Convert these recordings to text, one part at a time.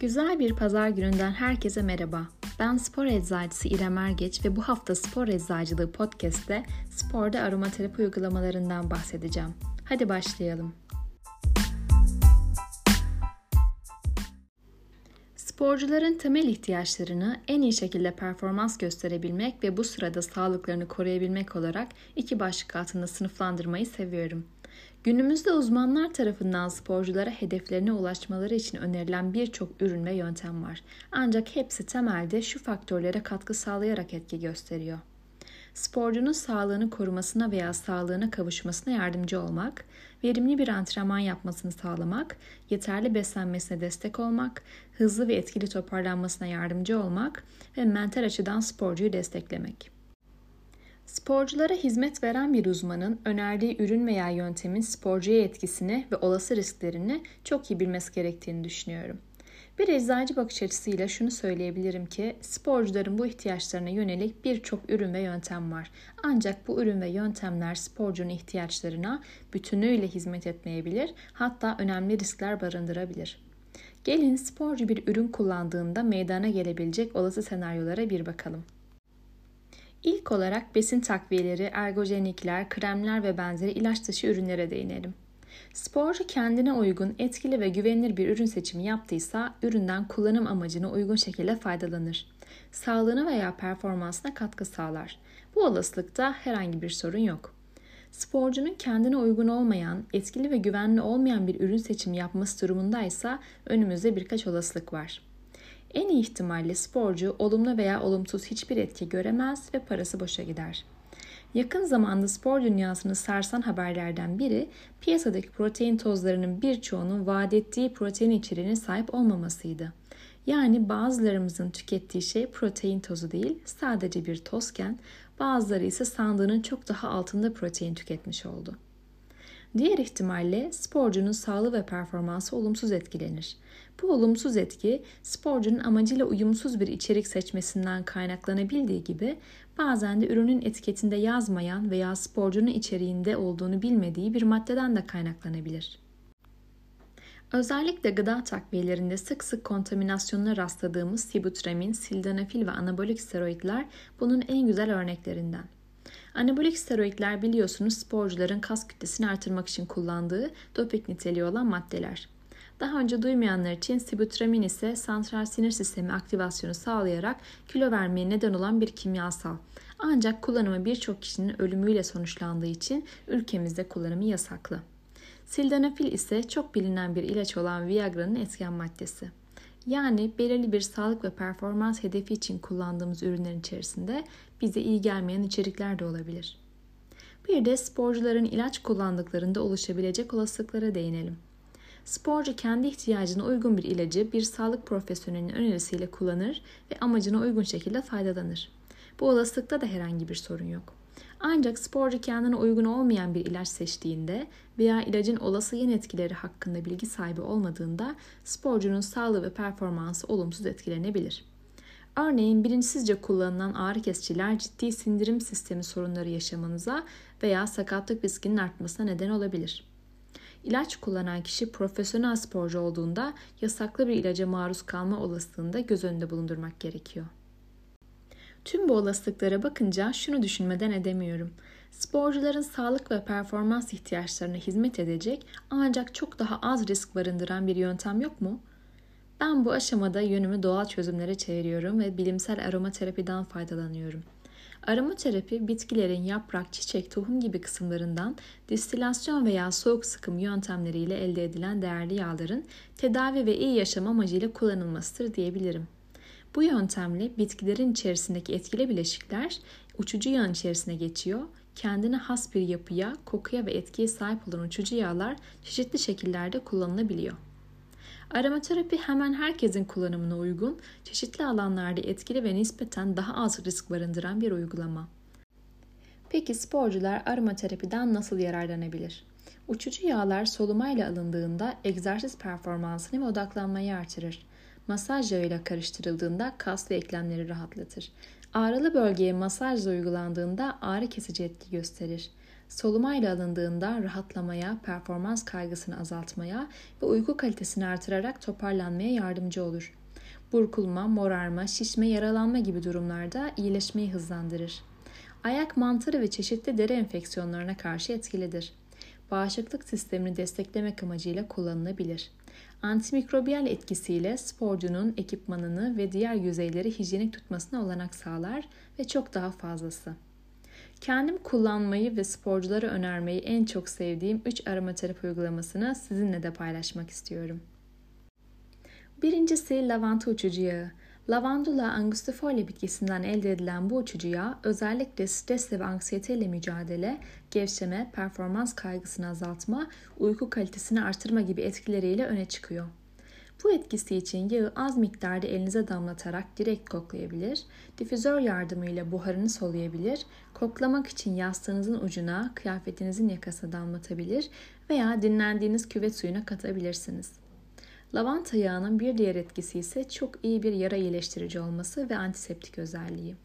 Güzel bir pazar gününden herkese merhaba. Ben spor eczacısı İrem Ergeç ve bu hafta Spor Eczacılığı Podcast'te sporda aromaterapi uygulamalarından bahsedeceğim. Hadi başlayalım. Sporcuların temel ihtiyaçlarını en iyi şekilde performans gösterebilmek ve bu sırada sağlıklarını koruyabilmek olarak iki başlık altında sınıflandırmayı seviyorum. Günümüzde uzmanlar tarafından sporculara hedeflerine ulaşmaları için önerilen birçok ürün ve yöntem var. Ancak hepsi temelde şu faktörlere katkı sağlayarak etki gösteriyor. Sporcunun sağlığını korumasına veya sağlığına kavuşmasına yardımcı olmak, verimli bir antrenman yapmasını sağlamak, yeterli beslenmesine destek olmak, hızlı ve etkili toparlanmasına yardımcı olmak ve mental açıdan sporcuyu desteklemek. Sporculara hizmet veren bir uzmanın önerdiği ürün veya yöntemin sporcuya etkisini ve olası risklerini çok iyi bilmesi gerektiğini düşünüyorum. Bir eczacı bakış açısıyla şunu söyleyebilirim ki sporcuların bu ihtiyaçlarına yönelik birçok ürün ve yöntem var. Ancak bu ürün ve yöntemler sporcunun ihtiyaçlarına bütünüyle hizmet etmeyebilir, hatta önemli riskler barındırabilir. Gelin sporcu bir ürün kullandığında meydana gelebilecek olası senaryolara bir bakalım. İlk olarak besin takviyeleri, ergojenikler, kremler ve benzeri ilaç dışı ürünlere değinelim. Sporcu kendine uygun, etkili ve güvenilir bir ürün seçimi yaptıysa üründen kullanım amacına uygun şekilde faydalanır. Sağlığına veya performansına katkı sağlar. Bu olasılıkta herhangi bir sorun yok. Sporcunun kendine uygun olmayan, etkili ve güvenli olmayan bir ürün seçimi yapması durumundaysa önümüzde birkaç olasılık var. En iyi ihtimalle sporcu olumlu veya olumsuz hiçbir etki göremez ve parası boşa gider. Yakın zamanda spor dünyasını sarsan haberlerden biri piyasadaki protein tozlarının birçoğunun vaat ettiği protein içeriğine sahip olmamasıydı. Yani bazılarımızın tükettiği şey protein tozu değil, sadece bir tozken bazıları ise sandığının çok daha altında protein tüketmiş oldu. Diğer ihtimalle sporcunun sağlığı ve performansı olumsuz etkilenir. Bu olumsuz etki sporcunun amacıyla uyumsuz bir içerik seçmesinden kaynaklanabildiği gibi bazen de ürünün etiketinde yazmayan veya sporcunun içeriğinde olduğunu bilmediği bir maddeden de kaynaklanabilir. Özellikle gıda takviyelerinde sık sık kontaminasyonuna rastladığımız sibutramine, sildenafil ve anabolik steroidler bunun en güzel örneklerinden. Anabolik steroidler biliyorsunuz sporcuların kas kütlesini artırmak için kullandığı doping niteliği olan maddeler. Daha önce duymayanlar için sibutramin ise santral sinir sistemi aktivasyonu sağlayarak kilo vermeye neden olan bir kimyasal. Ancak kullanımı birçok kişinin ölümüyle sonuçlandığı için ülkemizde kullanımı yasaklı. Sildenafil ise çok bilinen bir ilaç olan Viagra'nın etken maddesi. Yani belirli bir sağlık ve performans hedefi için kullandığımız ürünlerin içerisinde bize iyi gelmeyen içerikler de olabilir. Bir de sporcuların ilaç kullandıklarında oluşabilecek olasılıklara değinelim. Sporcu kendi ihtiyacına uygun bir ilacı bir sağlık profesyonelinin önerisiyle kullanır ve amacına uygun şekilde faydalanır. Bu olasılıkta da herhangi bir sorun yok. Ancak sporcu kendine uygun olmayan bir ilaç seçtiğinde veya ilacın olası yan etkileri hakkında bilgi sahibi olmadığında sporcunun sağlığı ve performansı olumsuz etkilenebilir. Örneğin bilinçsizce kullanılan ağrı kesiciler ciddi sindirim sistemi sorunları yaşamanıza veya sakatlık riskinin artmasına neden olabilir. İlaç kullanan kişi profesyonel sporcu olduğunda yasaklı bir ilaca maruz kalma olasılığını da göz önünde bulundurmak gerekiyor. Tüm bu olasılıklara bakınca şunu düşünmeden edemiyorum. Sporcuların sağlık ve performans ihtiyaçlarına hizmet edecek ancak çok daha az risk barındıran bir yöntem yok mu? Ben bu aşamada yönümü doğal çözümlere çeviriyorum ve bilimsel aromaterapiden faydalanıyorum. Aromaterapi bitkilerin yaprak, çiçek, tohum gibi kısımlarından distilasyon veya soğuk sıkım yöntemleriyle elde edilen değerli yağların tedavi ve iyi yaşam amacıyla kullanılmasıdır diyebilirim. Bu yöntemle bitkilerin içerisindeki etkili bileşikler uçucu yağın içerisine geçiyor. Kendine has bir yapıya, kokuya ve etkiye sahip olan uçucu yağlar çeşitli şekillerde kullanılabiliyor. Aromaterapi hemen herkesin kullanımına uygun, çeşitli alanlarda etkili ve nispeten daha az risk barındıran bir uygulama. Peki sporcular aromaterapiden nasıl yararlanabilir? Uçucu yağlar solumayla alındığında egzersiz performansını ve odaklanmayı artırır. Masaj yağıyla karıştırıldığında kas ve eklemleri rahatlatır. Ağrılı bölgeye masajla uygulandığında ağrı kesici etki gösterir. solumayla alındığında rahatlamaya, performans kaygısını azaltmaya ve uyku kalitesini artırarak toparlanmaya yardımcı olur. Burkulma, morarma, şişme, yaralanma gibi durumlarda iyileşmeyi hızlandırır. Ayak mantarı ve çeşitli deri enfeksiyonlarına karşı etkilidir. Bağışıklık sistemini desteklemek amacıyla kullanılabilir. Antimikrobiyal etkisiyle sporcunun ekipmanını ve diğer yüzeyleri hijyenik tutmasına olanak sağlar ve çok daha fazlası. Kendim kullanmayı ve sporculara önermeyi en çok sevdiğim 3 aromaterapi uygulamasını sizinle de paylaşmak istiyorum. Birincisi lavanta uçucu yağı. Lavandula angustifolia bitkisinden elde edilen bu uçucu yağ özellikle stresle ve anksiyeteyle mücadele, gevşeme, performans kaygısını azaltma, uyku kalitesini artırma gibi etkileriyle öne çıkıyor. Bu etkisi için yağı az miktarda elinize damlatarak direkt koklayabilir, difüzör yardımıyla buharını soluyabilir, koklamak için yastığınızın ucuna, kıyafetinizin yakasına damlatabilir veya dinlendiğiniz küvet suyuna katabilirsiniz. Lavanta yağının bir diğer etkisi ise çok iyi bir yara iyileştirici olması ve antiseptik özelliği.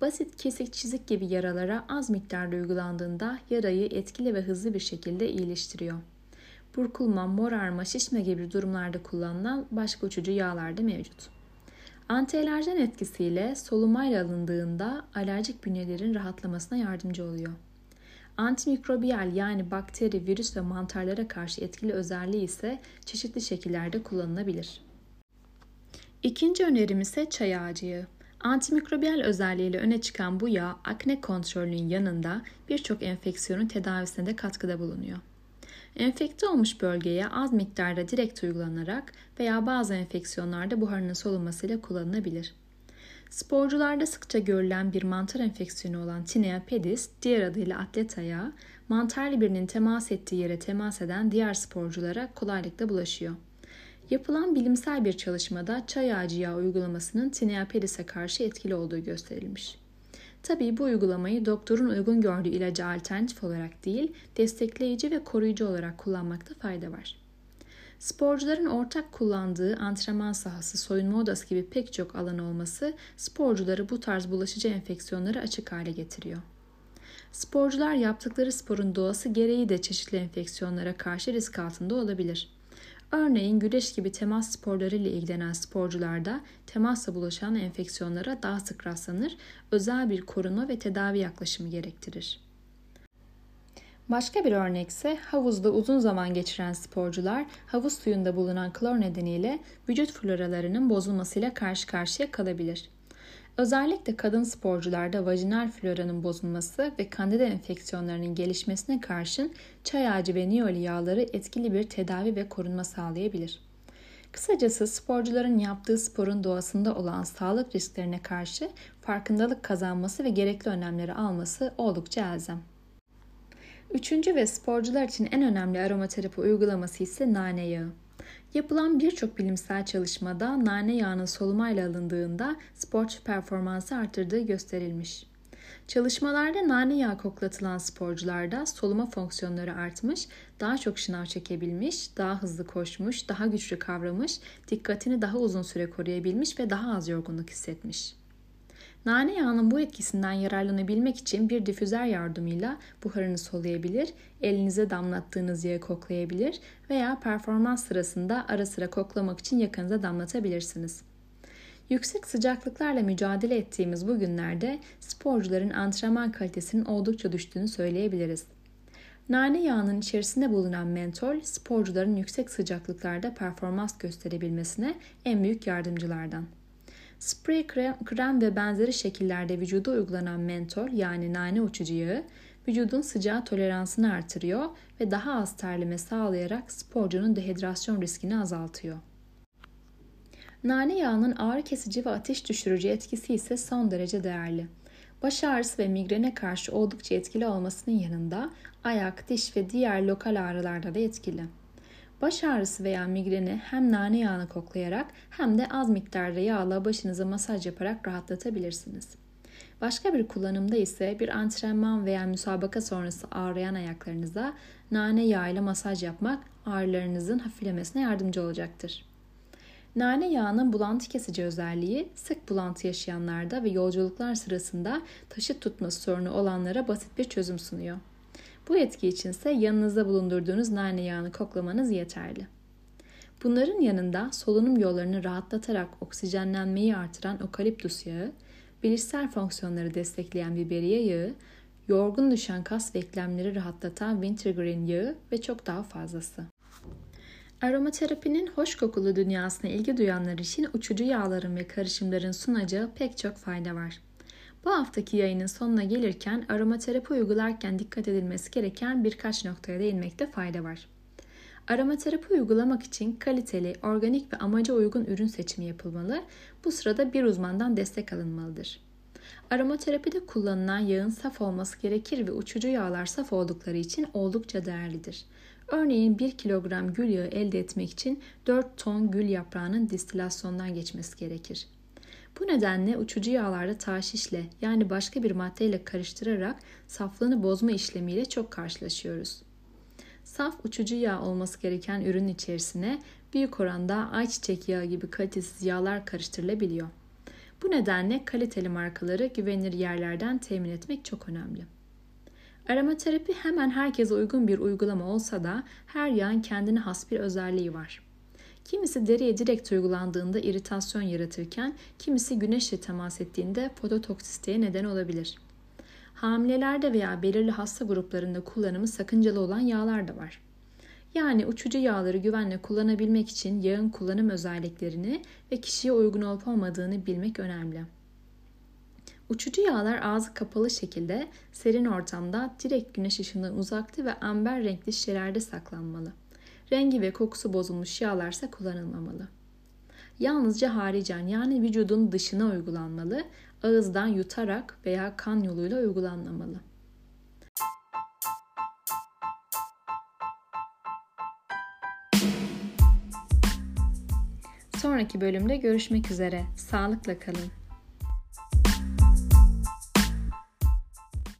Basit kesik çizik gibi yaralara az miktarda uygulandığında yarayı etkili ve hızlı bir şekilde iyileştiriyor. Burkulma, morarma, şişme gibi durumlarda kullanılan başka uçucu yağlar da mevcut. Antialerjen etkisiyle solumayla alındığında alerjik bünyelerin rahatlamasına yardımcı oluyor. Antimikrobiyal yani bakteri, virüs ve mantarlara karşı etkili özelliği ise çeşitli şekillerde kullanılabilir. İkinci önerim ise çay ağacı yağı. Antimikrobiyal özelliğiyle öne çıkan bu yağ akne kontrolünün yanında birçok enfeksiyonun tedavisine de katkıda bulunuyor. Enfekte olmuş bölgeye az miktarda direkt uygulanarak veya bazı enfeksiyonlarda buharının solunmasıyla kullanılabilir. Sporcularda sıkça görülen bir mantar enfeksiyonu olan Tinea pedis, diğer adıyla atlet ayağı, mantarlı birinin temas ettiği yere temas eden diğer sporculara kolaylıkla bulaşıyor. Yapılan bilimsel bir çalışmada çay ağacı yağı uygulamasının Tinea pedis'e karşı etkili olduğu gösterilmiş. Tabii bu uygulamayı doktorun uygun gördüğü ilaca alternatif olarak değil, destekleyici ve koruyucu olarak kullanmakta fayda var. Sporcuların ortak kullandığı antrenman sahası, soyunma odası gibi pek çok alan olması sporcuları bu tarz bulaşıcı enfeksiyonlara açık hale getiriyor. Sporcular yaptıkları sporun doğası gereği de çeşitli enfeksiyonlara karşı risk altında olabilir. Örneğin güreş gibi temas sporları ile ilgilenen sporcularda temasla bulaşan enfeksiyonlara daha sık rastlanır, özel bir korunma ve tedavi yaklaşımı gerektirir. Başka bir örnek ise havuzda uzun zaman geçiren sporcular havuz suyunda bulunan klor nedeniyle vücut floralarının bozulmasıyla karşı karşıya kalabilir. Özellikle kadın sporcularda vajinal floranın bozulması ve kandida enfeksiyonlarının gelişmesine karşın çay ağacı ve niyoli yağları etkili bir tedavi ve korunma sağlayabilir. Kısacası sporcuların yaptığı sporun doğasında olan sağlık risklerine karşı farkındalık kazanması ve gerekli önlemleri alması oldukça elzem. Üçüncü ve sporcular için en önemli aromaterapi uygulaması ise nane yağı. Yapılan birçok bilimsel çalışmada nane yağının solumayla alındığında sporcu performansı artırdığı gösterilmiş. Çalışmalarda nane yağı koklatılan sporcularda soluma fonksiyonları artmış, daha çok şınav çekebilmiş, daha hızlı koşmuş, daha güçlü kavramış, dikkatini daha uzun süre koruyabilmiş ve daha az yorgunluk hissetmiş. Nane yağının bu etkisinden yararlanabilmek için bir difüzer yardımıyla buharını soluyabilir, elinize damlattığınız yağı koklayabilir veya performans sırasında ara sıra koklamak için yakınıza damlatabilirsiniz. Yüksek sıcaklıklarla mücadele ettiğimiz bu günlerde sporcuların antrenman kalitesinin oldukça düştüğünü söyleyebiliriz. Nane yağının içerisinde bulunan mentol, sporcuların yüksek sıcaklıklarda performans gösterebilmesine en büyük yardımcılardan. Sprey krem, krem ve benzeri şekillerde vücuda uygulanan mentol yani nane uçucu yağı vücudun sıcağı toleransını artırıyor ve daha az terleme sağlayarak sporcunun dehidrasyon riskini azaltıyor. Nane yağının ağrı kesici ve ateş düşürücü etkisi ise son derece değerli. Baş ağrısı ve migrene karşı oldukça etkili olmasının yanında ayak, diş ve diğer lokal ağrılarda da etkili. Baş ağrısı veya migreni hem nane yağını koklayarak hem de az miktarda yağla başınıza masaj yaparak rahatlatabilirsiniz. Başka bir kullanımda ise bir antrenman veya müsabaka sonrası ağrıyan ayaklarınıza nane yağıyla masaj yapmak ağrılarınızın hafiflemesine yardımcı olacaktır. Nane yağının bulantı kesici özelliği sık bulantı yaşayanlarda ve yolculuklar sırasında taşıt tutması sorunu olanlara basit bir çözüm sunuyor. Bu etki içinse yanınızda bulundurduğunuz nane yağını koklamanız yeterli. Bunların yanında solunum yollarını rahatlatarak oksijenlenmeyi artıran okaliptus yağı, bilişsel fonksiyonları destekleyen biberiye yağı, yorgun düşen kas ve eklemleri rahatlatan wintergreen yağı ve çok daha fazlası. Aromaterapinin hoş kokulu dünyasına ilgi duyanlar için uçucu yağların ve karışımların sunacağı pek çok fayda var. Bu haftaki yayının sonuna gelirken aromaterapi uygularken dikkat edilmesi gereken birkaç noktaya değinmekte fayda var. Aromaterapi uygulamak için kaliteli, organik ve amaca uygun ürün seçimi yapılmalı. Bu sırada bir uzmandan destek alınmalıdır. Aromaterapide kullanılan yağın saf olması gerekir ve uçucu yağlar saf oldukları için oldukça değerlidir. Örneğin 1 kilogram gül yağı elde etmek için 4 ton gül yaprağının distilasyondan geçmesi gerekir. Bu nedenle uçucu yağlarda taşişle yani başka bir maddeyle karıştırarak saflığını bozma işlemiyle çok karşılaşıyoruz. Saf uçucu yağ olması gereken ürün içerisine büyük oranda ayçiçek yağı gibi kalitesiz yağlar karıştırılabiliyor. Bu nedenle kaliteli markaları güvenilir yerlerden temin etmek çok önemli. Aromaterapi hemen herkese uygun bir uygulama olsa da her yağın kendine has bir özelliği var. Kimisi deriye direkt uygulandığında iritasyon yaratırken kimisi güneşle temas ettiğinde fototoksisteye neden olabilir. Hamilelerde veya belirli hasta gruplarında kullanımı sakıncalı olan yağlar da var. Yani uçucu yağları güvenle kullanabilmek için yağın kullanım özelliklerini ve kişiye uygun olup olmadığını bilmek önemli. Uçucu yağlar ağzı kapalı şekilde serin ortamda direkt güneş ışığından uzakta ve amber renkli şişelerde saklanmalı. Rengi ve kokusu bozulmuş yağlarsa kullanılmamalı. Yalnızca haricen yani vücudun dışına uygulanmalı, ağızdan yutarak veya kan yoluyla uygulanmamalı. Sonraki bölümde görüşmek üzere. Sağlıkla kalın.